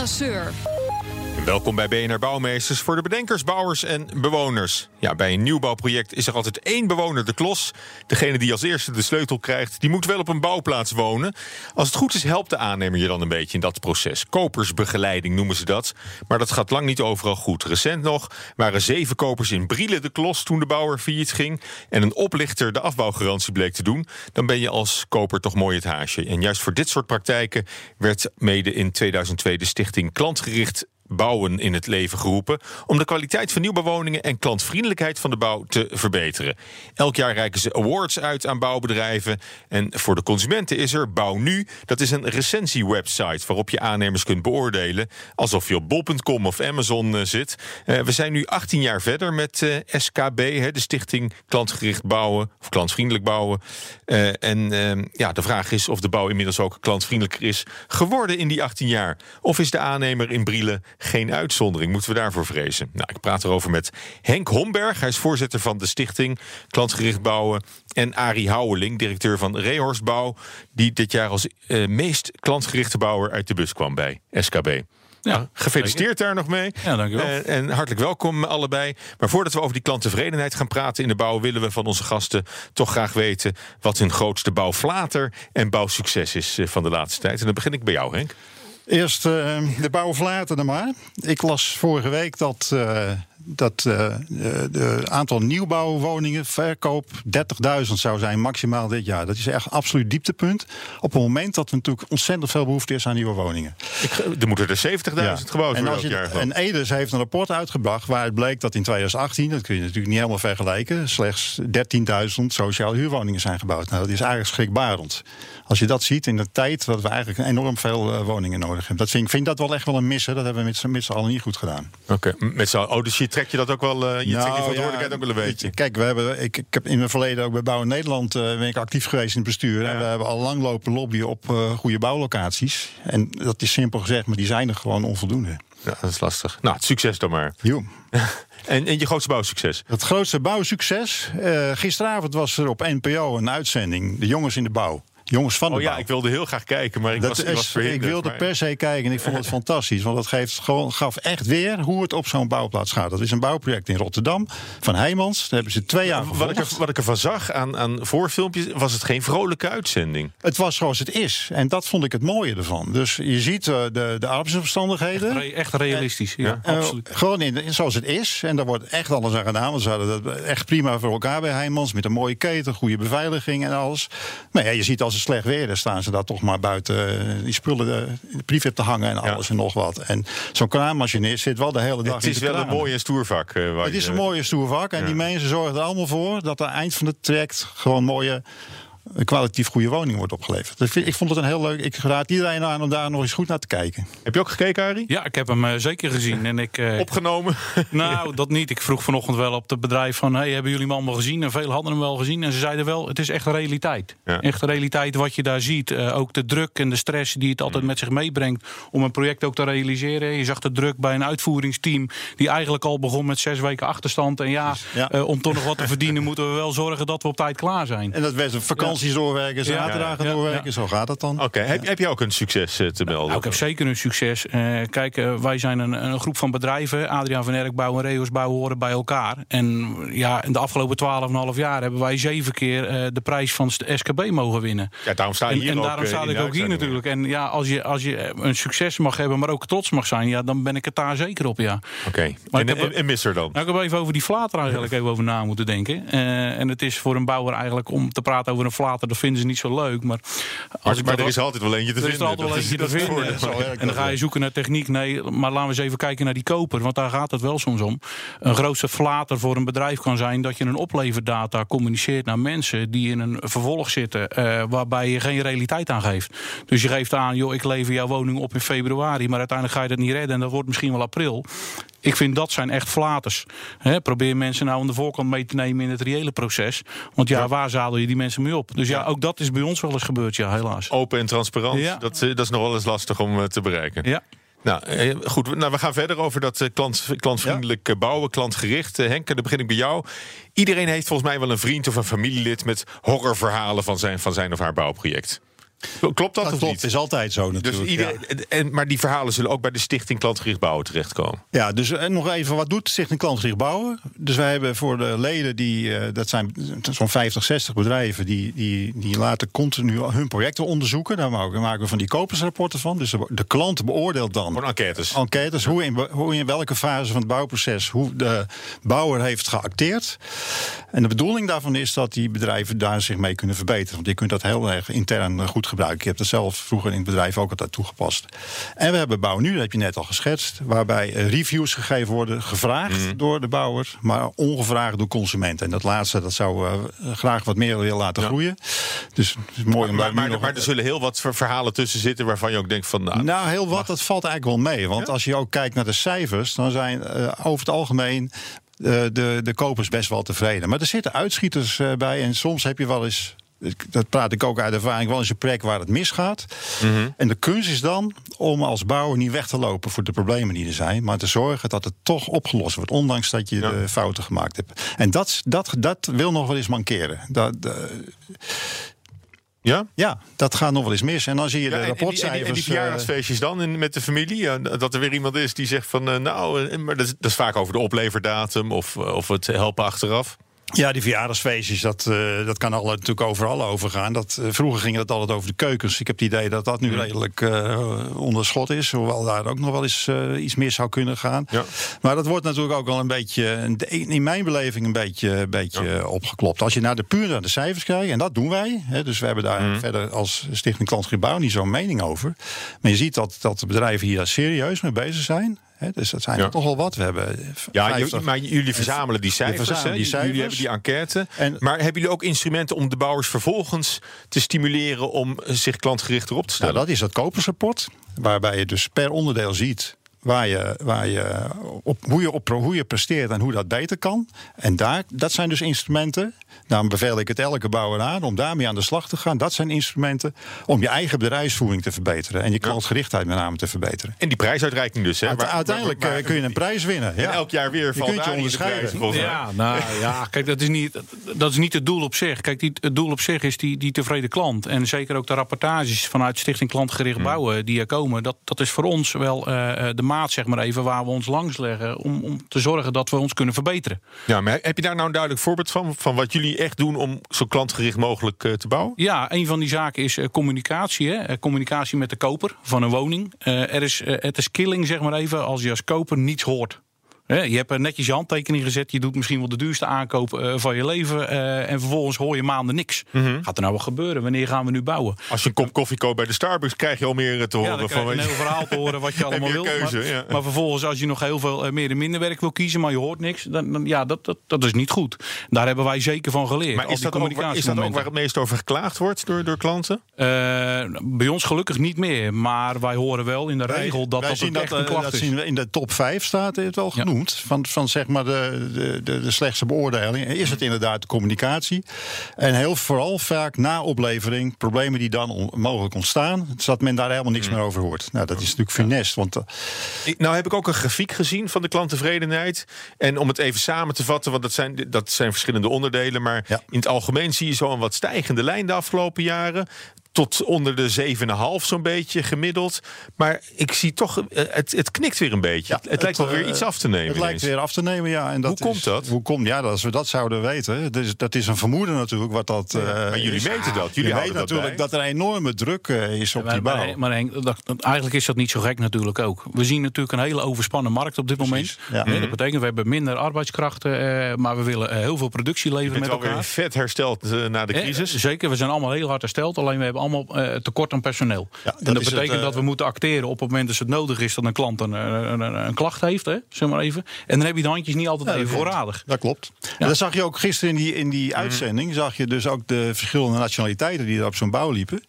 Lasseur. Welkom bij BNR Bouwmeesters voor de bedenkers, bouwers en bewoners. Ja, bij een nieuwbouwproject is er altijd één bewoner de klos. Degene die als eerste de sleutel krijgt, die moet wel op een bouwplaats wonen. Als het goed is, helpt de aannemer je dan een beetje in dat proces. Kopersbegeleiding noemen ze dat. Maar dat gaat lang niet overal goed. Recent nog waren zeven kopers in Brielen de klos toen de bouwer failliet ging. En een oplichter de afbouwgarantie bleek te doen. Dan ben je als koper toch mooi het haasje. En juist voor dit soort praktijken werd mede in 2002 de stichting Klantgericht bouwen in het leven geroepen om de kwaliteit van nieuwbouwwoningen en klantvriendelijkheid van de bouw te verbeteren. Elk jaar reiken ze awards uit aan bouwbedrijven en voor de consumenten is er Bouw Nu. Dat is een recensiewebsite waarop je aannemers kunt beoordelen alsof je op bol.com of Amazon eh, zit. Uh, we zijn nu 18 jaar verder met uh, SKB, de Stichting Klantgericht Bouwen of Klantvriendelijk Bouwen. en ja, de vraag is of de bouw inmiddels ook klantvriendelijker is geworden in die 18 jaar. Of is de aannemer in Brielen geen uitzondering. Moeten we daarvoor vrezen? Nou, ik praat erover met Henk Homberg. Hij is voorzitter van de stichting Klantgericht Bouwen. En Arie Houweling, directeur van Rehorst Bouw. Die dit jaar als uh, meest klantgerichte bouwer uit de bus kwam bij SKB. Ja, nou, gefeliciteerd daar nog mee. Ja, dankjewel. En, en hartelijk welkom allebei. Maar voordat we over die klanttevredenheid gaan praten in de bouw, willen we van onze gasten toch graag weten wat hun grootste bouwflater en bouwsucces is eh, van de laatste tijd. En dan begin ik bij jou, Henk. Eerst uh, de bouw dan maar. Ik las vorige week dat uh, dat het uh, aantal nieuwbouwwoningen, verkoop 30.000 zou zijn maximaal dit jaar. Dat is echt absoluut dieptepunt. Op het moment dat er natuurlijk ontzettend veel behoefte is aan nieuwe woningen. Ik, er moeten er 70.000 ja. gebouwd worden. En, jaar, en Edes heeft een rapport uitgebracht waaruit bleek dat in 2018, dat kun je natuurlijk niet helemaal vergelijken, slechts 13.000 sociale huurwoningen zijn gebouwd. Nou, dat is eigenlijk schrikbarend. Als je dat ziet in de tijd dat we eigenlijk enorm veel uh, woningen nodig hebben. Dat vind, ik vind dat wel echt wel een missen. Dat hebben we met, met z'n allen niet goed gedaan. Oké, okay. met z'n allen. Oh, dus je trek je dat ook wel, uh, je nou, je verantwoordelijkheid ja, ook wel een beetje. Kijk, we hebben, ik, ik heb in mijn verleden ook bij Bouw Nederland uh, ben ik actief geweest in het bestuur. Ja. En we hebben al lang lopen lobbyen op uh, goede bouwlocaties. En dat is simpel gezegd, maar die zijn er gewoon onvoldoende. Ja, dat is lastig. Nou, succes dan maar. Jo. en, en je grootste bouwsucces? Het grootste bouwsucces? Uh, gisteravond was er op NPO een uitzending, De Jongens in de Bouw. Jongens van de oh, bouw. ja, ik wilde heel graag kijken, maar ik dat was, ik was Ik wilde maar... per se kijken en ik vond het fantastisch. Want het geeft gewoon, gaf echt weer hoe het op zo'n bouwplaats gaat. Dat is een bouwproject in Rotterdam van Heijmans. Daar hebben ze twee jaar wat ik, er, wat ik ervan zag aan, aan voorfilmpjes, was het geen vrolijke uitzending. Het was zoals het is. En dat vond ik het mooie ervan. Dus je ziet uh, de, de arbeidsomstandigheden. Echt, echt realistisch, ja, uh, absoluut. Gewoon in, zoals het is. En daar wordt echt alles aan gedaan. Want ze hadden dat echt prima voor elkaar bij Heijmans. Met een mooie keten, goede beveiliging en alles. Maar ja, je ziet als het slecht weer is, staan ze daar toch maar buiten eh, die spullen eh, de privé te hangen en alles en nog wat. En zo'n kraanmachinist zit wel de hele dag Het is wel een mooie stoervak. Uh, het is een mooie stoervak. En die mensen zorgen er allemaal voor dat aan eind van het traject gewoon mooie een kwalitatief goede woning wordt opgeleverd. Dus ik vond het een heel leuk. Ik raad iedereen aan om daar nog eens goed naar te kijken. Heb je ook gekeken, Arie? Ja, ik heb hem uh, zeker gezien. En ik, uh, Opgenomen? Nou, dat niet. Ik vroeg vanochtend wel op het bedrijf van... Hey, hebben jullie hem allemaal gezien? En veel hadden hem wel gezien. En ze zeiden wel, het is echt een realiteit. Ja. Echt realiteit wat je daar ziet. Uh, ook de druk en de stress die het altijd met zich meebrengt... om een project ook te realiseren. Je zag de druk bij een uitvoeringsteam... die eigenlijk al begon met zes weken achterstand. En ja, ja. om toch nog wat te verdienen... moeten we wel zorgen dat we op tijd klaar zijn. En dat werd een vakantie vakanties doorwerken, zaterdagen ja, ja, doorwerken. Zo gaat het dan. Oké, okay. heb, heb je ook een succes uh, te melden? Nou, ik heb zeker een succes. Uh, kijk, uh, wij zijn een, een, groep van bedrijven. Adriaan van Erk Bouw en Reos Bouw horen bij elkaar. En ja, in de afgelopen 12,5 jaar hebben wij zeven keer de prijs van de SKB mogen winnen. Ja, daarom sta je en, hier En ook, daarom sta ik ook hier natuurlijk. En ja, als je, als je een succes mag hebben, maar ook trots mag zijn, ja, dan ben ik het daar zeker op, ja. Oké, okay. en, en, en mis er dan? Nou, ik heb even over die flater eigenlijk even over na moeten denken. en het is voor een bouwer eigenlijk om te praten over een flater, dat vinden ze niet zo leuk. Maar, als Maar, er is altijd wel eentje te er is er vinden. altijd wel eentje is- te is vinden. En dan ga je zoeken naar techniek. Nee, maar laten we eens even kijken naar die koper. Want daar gaat het wel soms om. Een grootste flater voor een bedrijf kan zijn... dat je een opleverdata communiceert naar mensen... die in een vervolg zitten... eh, waarbij je geen realiteit aan geeft. Dus je geeft aan, joh, ik lever jouw woning op in februari... maar uiteindelijk ga je dat niet redden en dat wordt misschien wel april. Ik vind dat zijn echt flaters. Probeer mensen nou aan de voorkant mee te nemen in het reële proces. Want ja, waar zadel je die mensen mee op? Dus ja, ook dat is bij ons wel eens gebeurd, ja, helaas. Open en transparant, Ja. dat, eh, dat is nog wel eens lastig om eh, te bereiken. Ja. Nou, eh, goed. Nou, we gaan verder over dat klant, klantvriendelijk bouwen, klantgericht. Henk, dan begin ik bij jou. Iedereen heeft volgens mij wel een vriend of een familielid met horrorverhalen van zijn, van zijn of haar bouwproject. Klopt dat, Dat of klopt, niet? is altijd zo Dus natuurlijk. ja. iedereen, en, maar die verhalen zullen ook bij de Stichting Klantgericht Bouwen terechtkomen. Ja, dus en nog even, wat doet Stichting Klantgericht Bouwen? Dus wij hebben voor de leden, die, eh, dat zijn zo'n 50, 60 bedrijven... Die, die, die laten continu hun projecten onderzoeken. Daar maken we- van die kopersrapporten van. Dus de, de klant beoordeelt dan Gewoon enquêtes. enquêtes, hoe in, hoe in welke fase van het bouwproces... hoe de bouwer heeft geacteerd. En de bedoeling daarvan is dat die bedrijven daar zich mee kunnen verbeteren. Want je kunt dat heel erg intern eh, goed gebruiken. Ik heb dat zelf vroeger in het bedrijf ook altijd toegepast. En we hebben Bouw Nu, dat heb je net al geschetst... waarbij eh, reviews gegeven worden, gevraagd door de bouwer... maar ongevraagd door consumenten. En dat laatste, dat zou eh, graag wat meer willen laten Ja. groeien. Dus het is mooi om Maar, daar maar, nog- maar er zullen heel wat ver- verhalen tussen zitten waarvan je ook denkt van... Nou, nou, heel wat, dat valt eigenlijk wel mee. Want als je ook kijkt naar de cijfers, dan zijn eh, over het algemeen de, de kopers best wel tevreden. Maar er zitten uitschieters bij en soms heb je wel eens. Dat praat ik ook uit ervaring, wel eens een plek waar het misgaat. En de kunst is dan om als bouwer niet weg te lopen voor de problemen die er zijn, maar te zorgen dat het toch opgelost wordt, ondanks dat je Ja. de fouten gemaakt hebt. En dat, dat, dat wil nog wel eens mankeren. Dat, eh, ja? ja, dat gaat nog wel eens mis. En dan zie je Ja, de en en, die, rapportcijfers. en die eh, verjaardagsfeestjes dan in, met de familie? Ja, dat er weer iemand is die zegt van... eh, nou, maar dat is, dat is vaak over de opleverdatum of, of het helpen achteraf. Ja, die verjaardagsfeestjes, dat, eh, dat kan alle, natuurlijk overal overgaan. Dat, eh, vroeger ging het altijd over de keukens. Ik heb het idee dat dat nu redelijk eh onder schot is. Hoewel daar ook nog wel eens iets mis zou kunnen gaan. Ja. Maar dat wordt natuurlijk ook wel een beetje, in mijn beleving, een beetje, een beetje opgeklopt. Als je naar de puur naar de cijfers kijkt, en dat doen wij. Hè, dus we hebben daar verder als Stichting Klantgebouw niet zo'n mening over. Maar je ziet dat, dat de bedrijven hier serieus mee bezig zijn. Dus dat zijn Ja. er toch wel wat. We hebben Ja, 50 je- maar jullie verzamelen die cijfers. verzamelen die Jullie cijfers. hebben die enquête. En- maar hebben jullie ook instrumenten om de bouwers vervolgens te stimuleren om eh, zich klantgericht erop te Nou, stellen? dat is dat kopersrapport. Waarbij je dus per onderdeel ziet waar je, waar je op, hoe, je op, hoe je presteert en hoe dat beter kan. En daar, dat zijn dus instrumenten. Daarom beveel ik het elke bouwer aan om daarmee aan de slag te gaan. Dat zijn instrumenten om je eigen bedrijfsvoering te verbeteren. En je klantgerichtheid met name te verbeteren. En die prijsuitreiking dus. Hè? Uite- uiteindelijk eh, kun je een prijs winnen. En Ja. elk jaar weer je valt kunt je onderscheiden. Ja, nou ja, kijk, dat is niet, dat is niet het doel op zich. Kijk, die, het doel op zich is die, die tevreden klant. En zeker ook de rapportages vanuit Stichting Klantgericht Bouwen die er komen. Dat, dat is voor ons wel eh, eh, de maat, zeg maar even, waar we ons langs leggen. Om, om te zorgen dat we ons kunnen verbeteren. Ja, maar heb je daar nou een duidelijk voorbeeld van? Van wat jullie echt doen om zo klantgericht mogelijk eh, te bouwen? Ja, een van die zaken is eh, communicatie. Hè? Eh, communicatie met de koper van een woning. Er is, het is killing, zeg maar even, als je als koper niets hoort. Hè, je hebt er netjes je handtekening gezet. Je doet misschien wel de duurste aankoop eh, van je leven. eh, en vervolgens hoor je maanden niks. Gaat er nou wat gebeuren? Wanneer gaan we nu bouwen? Als je een kop koffie koopt bij de Starbucks, krijg je al meer eh, te Ja, horen. dan krijg je van, een heel verhaal te horen wat je allemaal wil. keuze, maar, ja. maar vervolgens, als je nog heel veel eh, meer en minder werk wil kiezen, maar je hoort niks, dan, dan ja, dat, dat, dat is niet goed. Daar hebben wij zeker van geleerd. maar is dat, ook, waar- is dat ook waar het meest over geklaagd wordt door, door klanten? Eh, bij ons gelukkig niet meer, maar wij horen wel in de regel dat Wij dat zien ook echt dat, een eh, klacht dat is. zien we in de top 5 staat het wel Ja. Van, van zeg maar de, de, de, de slechtste beoordeling. Is het inderdaad de communicatie. En heel vooral vaak na oplevering, problemen die dan on- mogelijk ontstaan, zodat men daar helemaal niks Mm. meer over hoort. Nou, dat is natuurlijk funest. Want eh, Nou heb ik ook een grafiek gezien van de klanttevredenheid. En om het even samen te vatten, want dat zijn, dat zijn verschillende onderdelen. Maar Ja. in het algemeen zie je zo'n wat stijgende lijn de afgelopen jaren. Tot onder de 7,5 zo'n beetje gemiddeld. Maar ik zie toch, eh, het, het knikt weer een beetje. het, het lijkt wel weer eh, iets af te nemen. Het lijkt weer af te nemen, ja. En dat Hoe komt dat? Hoe komt, ja, als we dat zouden weten. Dat is, dat is een vermoeden natuurlijk. Wat dat, eh, maar jullie is. weten dat, jullie dat natuurlijk bij. dat er enorme druk eh, is op die Maar, bouw. maar, maar Henk, dat, dat- eigenlijk is dat niet zo gek natuurlijk ook. We zien natuurlijk een hele overspannen markt op dit moment. ja. Dat betekent we hebben minder arbeidskrachten, eh, maar we willen eh, heel veel productie leveren met elkaar. vet hersteld eh, na de Eh, crisis. zeker, we zijn allemaal heel hard hersteld. Alleen we hebben allemaal eh, tekort aan personeel. Ja, en dat betekent het, eh, dat we moeten acteren op het moment dat het nodig is dat een klant een, een, een, een klacht heeft. Hè, zeg maar even. En dan heb je de handjes niet altijd even voorradig. Dat klopt. En dat zag je ook gisteren in die, in die uitzending. Zag je dus ook de verschillende nationaliteiten die er op zo'n bouw liepen.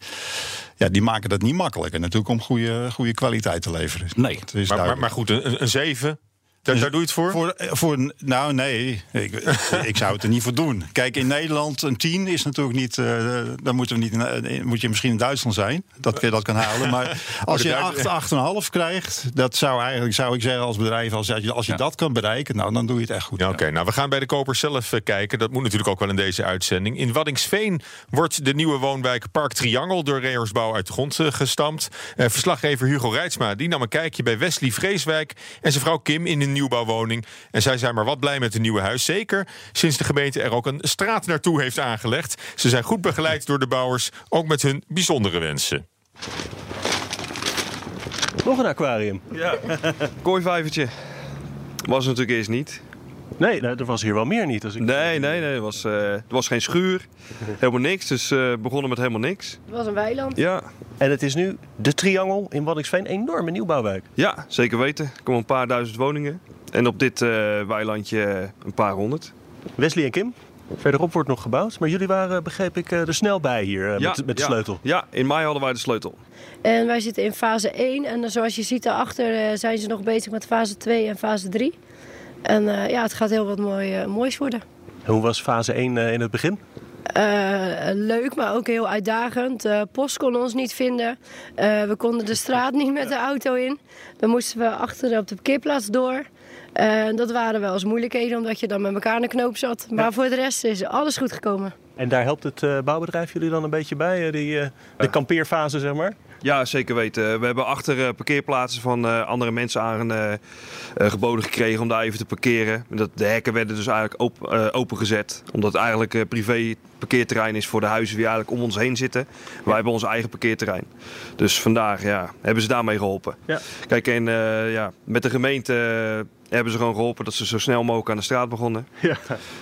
Ja, die maken dat niet makkelijk. En natuurlijk om goede, goede kwaliteit te leveren. Nee. Maar, maar, maar goed, een, een 7, daar, daar doe je het voor? Voor, eh, voor, nou, nee, ik, ik zou het er niet voor doen. Kijk, in Nederland een 10 is natuurlijk niet. eh dan moeten we niet in, eh, moet je misschien in Duitsland zijn. Dat je dat kan halen. Maar als de je Duits- 8, 8,5 krijgt, dat zou eigenlijk zou ik zeggen als bedrijf, als je, als je Ja. dat kan bereiken, nou, dan doe je het echt goed. Ja, Oké, nou we gaan bij de kopers zelf eh, kijken. Dat moet natuurlijk ook wel in deze uitzending. In Waddingsveen wordt de nieuwe woonwijk Park Triangel door Reorsbouw uit de grond eh, gestampt. Eh, verslaggever Hugo Reitsma die nam een kijkje bij Wesley Vreeswijk en zijn vrouw Kim in een nieuwbouwwoning. En zij zijn maar wat blij met het nieuwe huis. Zeker sinds de gemeente er ook een straat naartoe heeft aangelegd. Ze zijn goed begeleid door de bouwers, ook met hun bijzondere wensen. Nog een aquarium. Ja, kooivijvertje. Was natuurlijk eerst niet. Nee, nou, er was hier wel meer niet. Als ik... Nee, nee, nee. Er was, eh, er was geen schuur. Helemaal niks. Dus eh begonnen met helemaal niks. Het was een weiland. Ja, En het is nu de Triangel in Waddinxveen. Enorme nieuwbouwwijk. ja zeker weten. Er komen een paar duizend woningen. En op dit eh, weilandje een paar honderd. Wesley en Kim. Verderop wordt nog gebouwd. Maar jullie waren, begreep ik, er snel bij hier eh, ja, met, met de ja. sleutel. Ja, in mei hadden wij de sleutel. En wij zitten in fase 1. En zoals je ziet daarachter zijn ze nog bezig met fase 2 en fase 3. En eh, ja, het gaat heel wat mooi, eh, moois worden. En hoe was fase 1 eh, in het begin? Eh, leuk, maar ook heel uitdagend. De post kon ons niet vinden. Eh, we konden de straat niet met de auto in. Dan moesten we achter op de parkeerplaats door. Dat waren wel eens moeilijkheden, omdat je dan met elkaar in de knoop zat. Maar voor de rest is alles goed gekomen. En daar helpt het eh, bouwbedrijf jullie dan een beetje bij? die, eh, de kampeerfase, zeg maar? Ja, zeker weten. We hebben achter eh, parkeerplaatsen van eh, andere mensen aan eh, geboden gekregen om daar even te parkeren. Dat, de hekken werden dus eigenlijk op, opengezet. Omdat het eigenlijk privé parkeerterrein is voor de huizen die eigenlijk om ons heen zitten. Wij hebben ons eigen parkeerterrein. Dus vandaag ja, hebben ze daarmee geholpen. Ja. Kijk, en ja, met de gemeente hebben ze gewoon geholpen dat ze zo snel mogelijk aan de straat begonnen. Ja.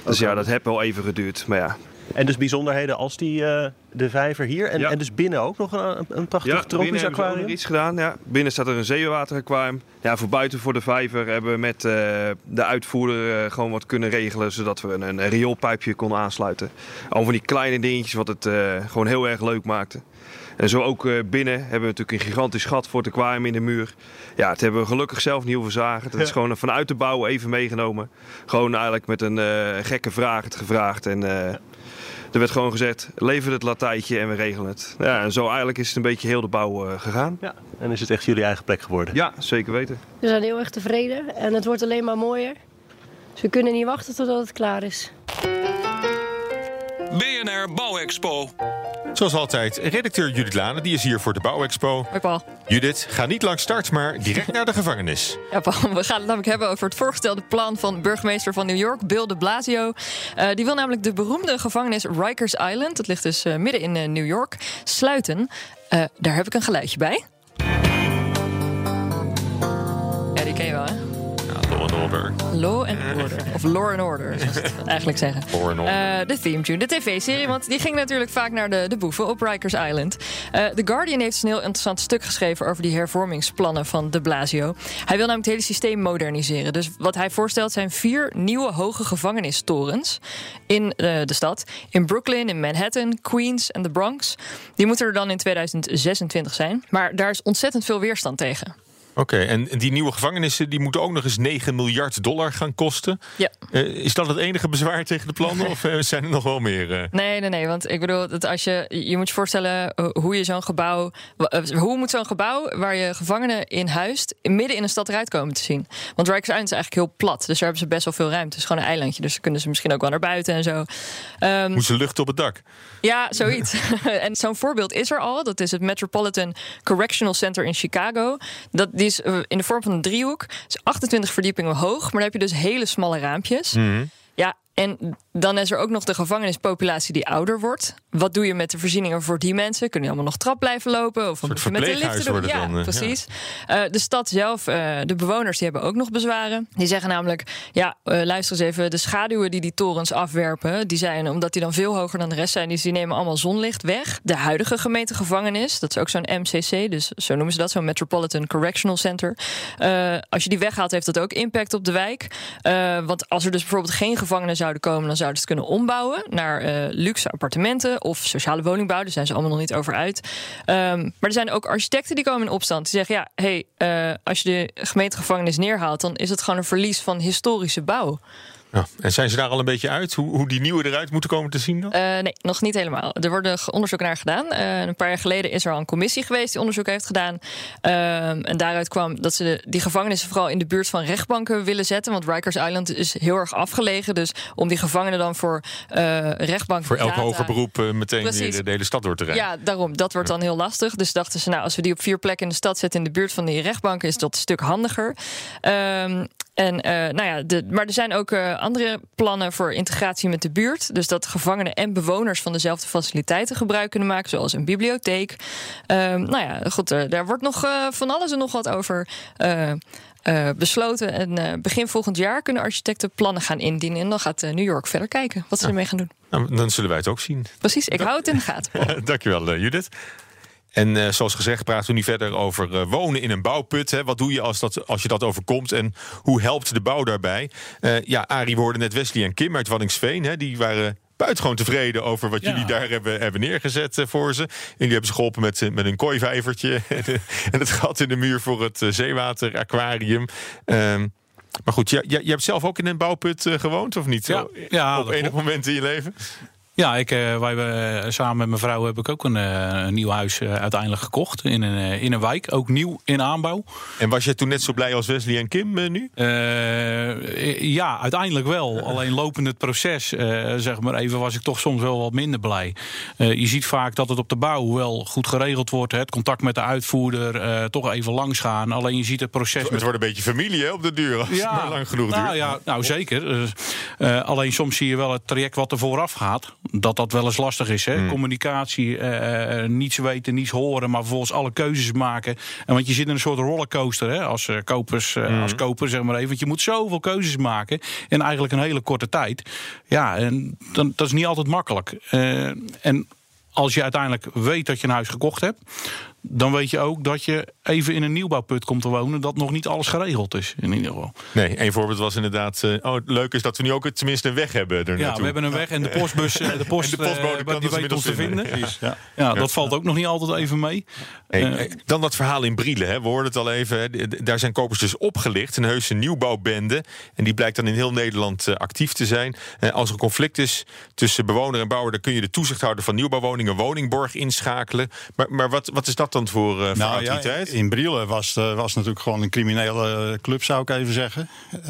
Dus ja, dat heeft wel even geduurd. Maar ja, En dus bijzonderheden als die, eh, de vijver hier. En, Ja. en dus binnen ook nog een, een prachtig Ja, tropisch aquarium. nog iets gedaan. Ja. Binnen staat er een zeewateraquarium. Ja, voor buiten voor de vijver hebben we met eh, de uitvoerder eh, gewoon wat kunnen regelen. Zodat we een, een rioolpijpje konden aansluiten. Al van die kleine dingetjes wat het gewoon heel erg leuk maakte. En zo ook binnen hebben we natuurlijk een gigantisch gat voor het aquarium in de muur. Ja, het hebben we gelukkig zelf niet hoeven zagen. Dat is Ja. gewoon vanuit de bouw even meegenomen. Gewoon eigenlijk met een gekke vraag het gevraagd. En er werd gewoon gezegd, lever het latijntje en we regelen het. Ja, en zo eigenlijk is het een beetje heel de bouw eh, gegaan. Ja. En is het echt jullie eigen plek geworden? Ja, zeker weten. We zijn heel erg tevreden en het wordt alleen maar mooier. Dus we kunnen niet wachten totdat het klaar is. BNR Bouwexpo. Zoals altijd, redacteur Judith Lane, die is hier voor de Bouwexpo. Hoi Paul. Judith, ga niet lang start, maar direct naar de gevangenis. Ja, Paul, we gaan het namelijk hebben over het voorgestelde plan van burgemeester van New York, Bill de Blasio. Eh, die wil namelijk de beroemde gevangenis Rikers Island, dat ligt dus eh, midden in eh, New York, sluiten. Daar heb ik een geluidje bij. Order. Law and Order. Of Law and Order, zoals het eigenlijk zeggen. Law and Order. Eh, de theme tune, de tv-serie, want die ging natuurlijk vaak naar de, de boeven op Rikers Island. Eh, The Guardian heeft een heel interessant stuk geschreven over die hervormingsplannen van de Blasio. Hij wil namelijk het hele systeem moderniseren. Dus wat hij voorstelt zijn vier nieuwe hoge gevangenistorens in eh, de stad. In Brooklyn, in Manhattan, Queens en de Bronx. Die moeten er dan in 2026 zijn. Maar daar is ontzettend veel weerstand tegen. Oké, en die nieuwe gevangenissen die moeten ook nog eens 9 miljard dollar gaan kosten. Ja. Uh, is dat het enige bezwaar tegen de plannen of uh, zijn er nog wel meer? Uh... Nee, nee, nee. Want ik bedoel, dat als je, je moet je voorstellen hoe je zo'n gebouw. Hoe moet zo'n gebouw waar je gevangenen in huist, midden in een stad eruit komen te zien? Want Rikers Island is eigenlijk heel plat. Dus daar hebben ze best wel veel ruimte. Het is gewoon een eilandje. Dus kunnen ze misschien ook wel naar buiten en zo. Um, Moeten ze lucht op het dak? Ja, zoiets. en zo'n voorbeeld is er al. Dat is het Metropolitan Correctional Center in Chicago. Dat, die is in de vorm van een driehoek. is 28 verdiepingen hoog, maar dan heb je dus hele smalle raampjes. Mm. Ja, en dan is er ook nog de gevangenispopulatie die ouder wordt. Wat doe je met de voorzieningen voor die mensen? Kunnen die allemaal nog trap blijven lopen? Of met de liften doen? Ja, dan, precies. Ja. Uh, de stad zelf, uh, de bewoners, die hebben ook nog bezwaren. Die zeggen namelijk: ja, uh, luister eens even, de schaduwen die die torens afwerpen, die zijn omdat die dan veel hoger dan de rest zijn, dus die nemen allemaal zonlicht weg. De huidige gemeentegevangenis, dat is ook zo'n MCC, dus zo noemen ze dat, zo'n Metropolitan Correctional Center. als je die weghaalt, heeft dat ook impact op de wijk. want als er dus bijvoorbeeld geen gevangenen zouden komen, dan zouden ze kunnen ombouwen naar luxe appartementen of sociale woningbouw. Daar zijn ze allemaal nog niet over uit. Um, maar er zijn ook architecten die komen in opstand. Die zeggen: ja, hey, uh, als je de gemeentegevangenis neerhaalt, dan is het gewoon een verlies van historische bouw. Ja, en zijn ze daar al een beetje uit? Hoe, hoe die nieuwe eruit moeten komen te zien dan? Uh, nee, nog niet helemaal. Er worden onderzoek naar gedaan. Uh, een paar jaar geleden is er al een commissie geweest die onderzoek heeft gedaan. Uh, en daaruit kwam dat ze de, die gevangenissen vooral in de buurt van rechtbanken willen zetten. Want Rikers Island is heel erg afgelegen. Dus om die gevangenen dan voor rechtbanken Voor elk hoger beroep meteen weer de hele stad door te rijden. Ja, daarom. Dat wordt dan heel lastig. Dus dachten ze, nou, als we die op vier plekken in de stad zetten in de buurt van die rechtbanken, is dat een stuk handiger. Ehm, en nou ja, de, maar er zijn ook andere plannen voor integratie met de buurt. Dus dat gevangenen en bewoners van dezelfde faciliteiten gebruik kunnen maken, zoals een bibliotheek. Um, nou ja, goed, daar wordt nog uh, van alles en nog wat over. Uh, besloten. En uh, begin volgend jaar kunnen architecten plannen gaan indienen. En dan gaat uh, New York verder kijken wat ze ja. ermee gaan doen. Nou, dan zullen wij het ook zien. Precies, ik hou het in de gaten. Dankjewel, Judith. En uh, zoals gezegd praten we nu verder over uh, wonen in een bouwput. Hè. Wat doe je als, dat, als je dat overkomt en hoe helpt de bouw daarbij? Uh, ja, Arie, we hoorden net Wesley en Kim uit Wanningsveen. Hè. Die waren buitengewoon tevreden over wat ja. jullie daar hebben, hebben neergezet voor ze. En jullie hebben ze geholpen met, met een kooivijvertje en het gat in de muur voor het zeewateraquarium. Um, maar goed, je, je, je, hebt zelf ook in een bouwput gewoond, of niet? Ja, ja op enig moment in je leven? Ja, ik, uh, wij hebben, samen met mijn vrouw heb ik ook een, een nieuw huis uiteindelijk gekocht. In een, in een wijk, ook nieuw in aanbouw. En was je toen net zo blij als Wesley en Kim nu? ja, uiteindelijk wel. Alleen lopend het proces, zeg maar even, was ik toch soms wel wat minder blij. je ziet vaak dat het op de bouw wel goed geregeld wordt. Het contact met de uitvoerder, toch even langs gaan. Alleen je ziet het proces... Het met... wordt een beetje familie hè, op de duur, als ja, maar lang genoeg nou, duurt. Ja, nou zeker. alleen soms zie je wel het traject wat er vooraf gaat dat dat wel eens lastig is. Hè? Hmm. Mm. Communicatie, uh, niets weten, niets horen, maar vervolgens alle keuzes maken. En want je zit in een soort rollercoaster hè? Als, uh, kopers, uh, Hmm. als koper, zeg maar even. Want je moet zoveel keuzes maken in eigenlijk een hele korte tijd. Ja, en dan, dat is niet altijd makkelijk. en als je uiteindelijk weet dat je een huis gekocht hebt, dan weet je ook dat je even in een nieuwbouwput komt te wonen, dat nog niet alles geregeld is. In ieder geval. Nee, een voorbeeld was inderdaad. Uh, oh, het leuke is dat we nu ook tenminste een weg hebben. Er ja, naartoe. we hebben een weg en de postbus, de, post, en de postbode kan die dus weet ons te vinden. Ja, ja, dat valt ook nog niet altijd even mee. Hey, dan dat verhaal in Brielen. Hè. We hoorden het al even. Hè. Daar zijn kopers dus opgelicht. Een heuse nieuwbouwbende. En die blijkt dan in heel Nederland uh, actief te zijn. als er een conflict is tussen bewoner en bouwer, dan kun je de toezichthouder van nieuwbouwwoningen woningborg inschakelen. Maar, maar wat, wat is dat dan voor, uh, voor ja, in Brielen was, uh, was natuurlijk gewoon een criminele club, zou ik even zeggen. Uh,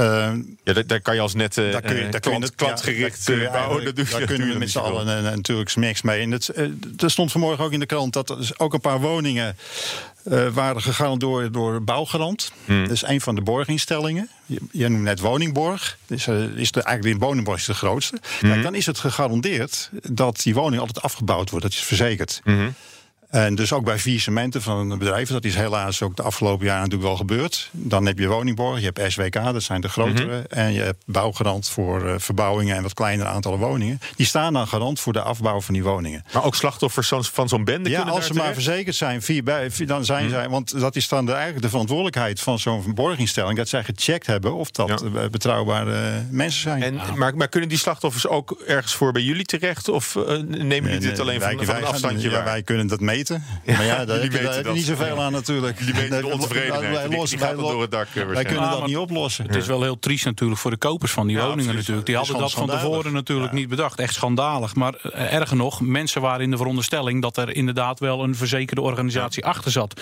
ja, daar, daar, kan je als net uh, daar kun je, daar klant, kun je, klantgericht ja, daar bouwen. Dat daar kunnen we met z'n allen natuurlijk niks mee. En het, er stond vanmorgen ook in de krant dat er ook een paar woningen waren gegaan door, door Bouwgarant. Hmm. Dat is een van de borginstellingen. Je, je noemt net woningborg. Dus, is de, eigenlijk de woningborg is de grootste. Hmm. Kijk, dan is het gegarandeerd dat die woning altijd afgebouwd wordt. Dat is verzekerd. Hmm. En dus ook bij vier cementen van bedrijven. Dat is helaas ook de afgelopen jaren natuurlijk wel gebeurd. Dan heb je woningborg, je hebt SWK, dat zijn de grotere. Mhm. Mm -hmm. En je hebt bouwgarant voor uh, verbouwingen en wat kleinere aantallen woningen. Die staan dan garant voor de afbouw van die woningen. Maar ook slachtoffers van zo'n bende Ja, kunnen als ze maar verzekerd zijn, vier bij, vier, dan zijn Mhm. zij... Want dat is dan de, eigenlijk de verantwoordelijkheid van zo'n borginstelling... dat zij gecheckt hebben of dat Ja. betrouwbare mensen zijn. En, maar, maar kunnen die slachtoffers ook ergens voor bij jullie terecht? Of uh, nemen jullie dit alleen van, wij, van een wij- afstandje ja, waar? wij kunnen dat meten Maar ja, daar heb je, meten daar heb je dat. niet zoveel aan natuurlijk. Jullie meten de ontevredenheid. wij Die- lossen- die gaat wij dan lo- door het dak, eh, Wij kunnen dat niet oplossen. Het is wel heel triest natuurlijk voor de kopers van die Ja, woningen natuurlijk. Die hadden dat van tevoren natuurlijk Ja. niet bedacht. Echt schandalig. Maar eh, erger nog, mensen waren in de veronderstelling dat er inderdaad wel een verzekerde organisatie achter zat.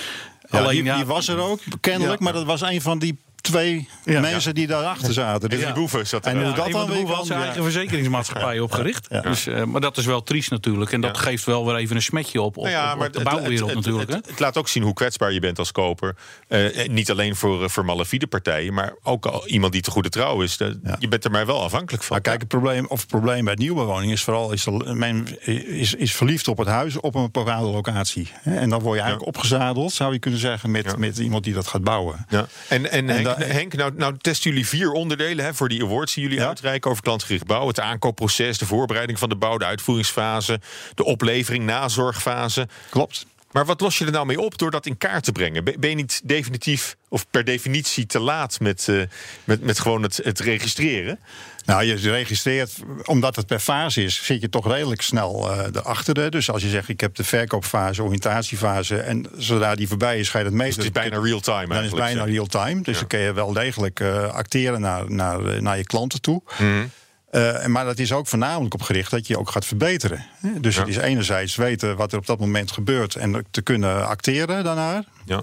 Ja, die, die was er ook, kennelijk. Ja. Maar dat was een van die twee Ja. mensen die daarachter zaten. Dus Die boeven zat er En hoe dat dan weer had zijn ja. eigen verzekeringsmaatschappij opgericht. Ja. Dus, eh, maar dat is wel triest natuurlijk. En dat Ja. geeft wel weer even een smetje op, op, Nou ja, maar op de bouwwereld het, het, natuurlijk. Het, hè? het laat ook zien hoe kwetsbaar je bent als koper. Eh, niet alleen voor, eh, voor malafide partijen, maar ook al iemand die te goede trouw is. Ja. Je bent er maar wel afhankelijk van. Maar kijk, het probleem, of het probleem bij nieuwbouwwoningen is vooral is de, men is, is verliefd op het huis op een bepaalde locatie. Hè, En dan word je eigenlijk opgezadeld, zou je kunnen zeggen, met, Ja. met iemand die dat gaat bouwen. Ja. En, en, da- Henk, nou, nou testen jullie vier onderdelen hè, voor die awards die jullie Ja. uitreiken over klantgericht bouwen. Het aankoopproces, de voorbereiding van de bouw, de uitvoeringsfase, de oplevering, nazorgfase. Klopt. Maar wat los je er nou mee op door dat in kaart te brengen? Ben je niet definitief of per definitie te laat met, eh, met, met gewoon het, het registreren? Nou, je registreert, omdat het per fase is, zit je toch redelijk snel eh erachter. Dus als je zegt, ik heb de verkoopfase, oriëntatiefase... en zodra die voorbij is, ga je dat meten. Dus het is bijna real-time Dan is het bijna real-time. Dus dan kun je wel degelijk eh, acteren naar, naar, naar je klanten toe. Mhm. Eh, maar dat is ook voornamelijk op gericht dat je ook gaat verbeteren. Dus Ja. het is enerzijds weten wat er op dat moment gebeurt... en te kunnen acteren daarnaar. Ja.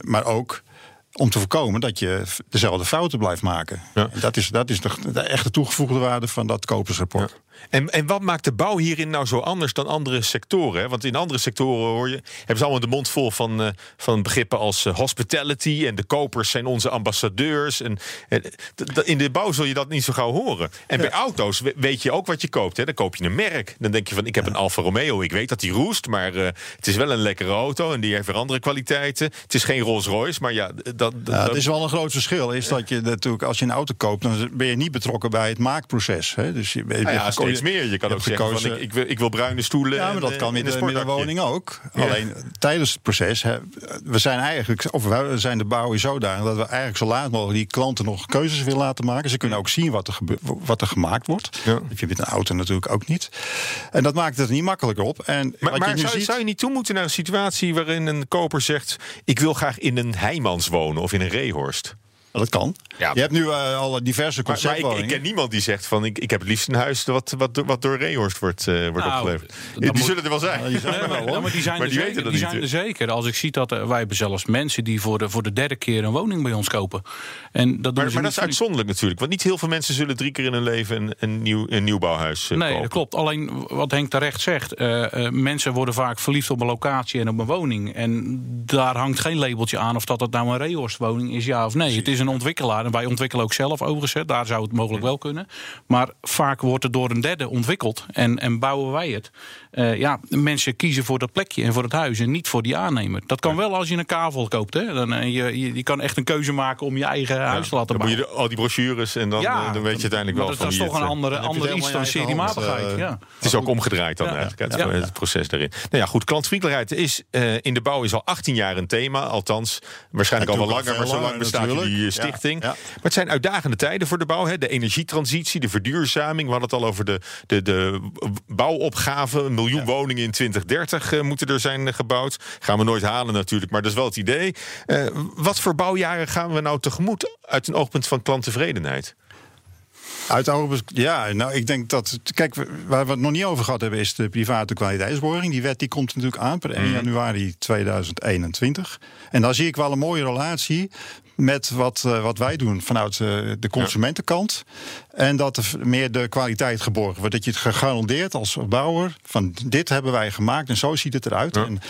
Maar ook om te voorkomen dat je dezelfde fouten blijft maken. Ja. En dat is, dat is de, de echte toegevoegde waarde van dat kopersrapport. En, en wat maakt de bouw hierin nou zo anders dan andere sectoren? hè? Want in andere sectoren hoor je, hebben ze allemaal de mond vol van, eh, van begrippen als eh, hospitality en de kopers zijn onze ambassadeurs. En, in de bouw zul je dat niet zo gauw horen. En bij auto's we- weet je ook wat je koopt. Hè? Dan koop je een merk. Dan denk je van ik heb een Alfa Romeo. Ik weet dat die roest, maar eh, het is wel een lekkere auto en die heeft weer andere kwaliteiten. Het is geen Rolls Royce, maar ja, dat, dat, Ja, het dat- is wel een groot verschil. Is dat je natuurlijk, als je een auto koopt, dan ben je niet betrokken bij het maakproces. Hè? Dus je, je Nou ja, steeds meer. Je kan ook van gekozen- ik, ik, wil, ik wil bruine stoelen. Ja, maar dat eh, kan een de, woning ook. Ja. Alleen tijdens het proces, hè, we zijn eigenlijk, of we zijn de bouw zodanig dat we eigenlijk zo laat mogelijk die klanten nog keuzes willen laten maken. Ze kunnen ook zien wat er, gebe- wat er gemaakt wordt. Ja. Dat heb je met een auto natuurlijk ook niet. En dat maakt het niet makkelijker op. En Maar, je zou, ziet, zou je niet toe moeten naar een situatie waarin een koper zegt: Ik wil graag in een Heijmans wonen of in een Rehorst? Dat kan. Ja. Je hebt nu eh, alle diverse Maar, maar ik, conceptwoningen. ik ken niemand die zegt: van ik, ik heb het liefst een huis wat, wat, door- wat door Rehorst wordt, eh, wordt Nou, opgeleverd. die moet- zullen er wel zijn. Ja, die zijn er Nee, wel, maar, hoor. ja, maar die zijn, Maar er, die zeker, weten dat die niet, zijn er zeker. Als ik zie dat eh, wij hebben zelfs mensen die voor de, voor de derde keer een woning bij ons kopen. En dat doen Maar, ze maar dat is uitzonderlijk natuurlijk. Want niet heel veel mensen zullen drie keer in hun leven een, een, nieuw, een nieuwbouwhuis Nee, kopen. dat klopt. Alleen wat Henk terecht zegt, eh, eh, mensen worden vaak verliefd op een locatie en op een woning. En daar hangt geen labeltje aan of dat het nou een Rehorst-woning is, ja of nee. Het is een ontwikkelaar en wij ontwikkelen ook zelf overigens. hè. Daar zou het mogelijk wel kunnen. Maar vaak wordt het door een derde ontwikkeld en, en bouwen wij het. Eh, ja, mensen kiezen voor dat plekje en voor het huis en niet voor die aannemer. Dat kan wel als je een kavel koopt. Hè. Dan, eh, je, je, je kan echt een keuze maken om je eigen huis te laten Dan moet bouwen. je de- al die brochures en dan, eh, dan weet je uiteindelijk maar wel dat, van dat is toch een andere, andere iets dan seriematigheid. ja. Het is ook omgedraaid dan Ja, eigenlijk, het, ja. het proces daarin. Nou ja, goed, klantvriendelijkheid is eh, in de bouw is al 18 jaar een thema. Althans, waarschijnlijk al wel langer, maar zo lang bestaat jullie natuurlijk. Stichting. Maar het zijn uitdagende tijden voor de bouw. Hè? De energietransitie, de verduurzaming. We hadden het al over de, de, de bouwopgave. Een miljoen woningen in 2030 eh, moeten er zijn eh, gebouwd. Gaan we nooit halen natuurlijk, maar dat is wel het idee. Eh, wat voor bouwjaren gaan we nou tegemoet uit een oogpunt van klanttevredenheid? Uit ogen- ja, nou, ik denk dat. Kijk, waar we het nog niet over gehad hebben, is de private kwaliteitsborging. Die wet die komt natuurlijk aan per 1 januari 2021. En daar zie ik wel een mooie relatie met wat, eh, wat wij doen vanuit eh, de consumentenkant. En dat er meer de kwaliteit geborgd wordt. Dat je het gegarandeerd als bouwer van dit hebben wij gemaakt en zo ziet het eruit. En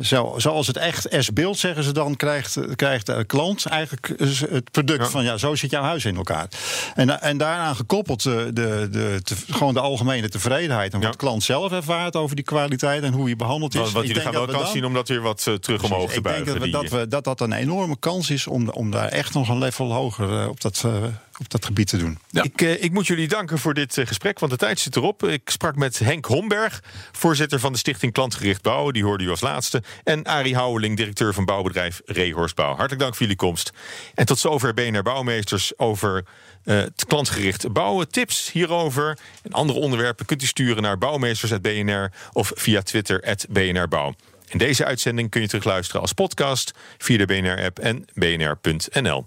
zo, zoals het echt S-beeld, zeggen ze dan, krijgt, krijgt de klant eigenlijk het product Ja. van ja, zo zit jouw huis in elkaar. En, en daaraan gekoppeld eh, de, de, gewoon de algemene tevredenheid en wat Ja. de klant zelf ervaart over die kwaliteit en hoe hij behandeld is. Want Ik jullie gaan wel we kans dan- zien om dat weer wat eh, terug omhoog te ik denk buigen. dat, we, dat, we, dat dat een enorme kans is om, om daar echt nog een level hoger eh, op, dat, eh, op dat gebied te doen. Ja. Ik, eh, ik moet jullie danken voor dit eh, gesprek, want de tijd zit erop. Ik sprak met Henk Homberg, voorzitter van de Stichting Klantgericht Bouwen. Die hoorde u als laatste. En Arie Houweling, directeur van bouwbedrijf Rehorst Bouw. Hartelijk dank voor jullie komst. En tot zover BNR Bouwmeesters over eh, het klantgericht bouwen. Tips hierover en andere onderwerpen kunt u sturen naar bouwmeesters.bnr of via Twitter BNR Bouw. En deze uitzending kun je terugluisteren als podcast via de BNR-app en bnr.nl.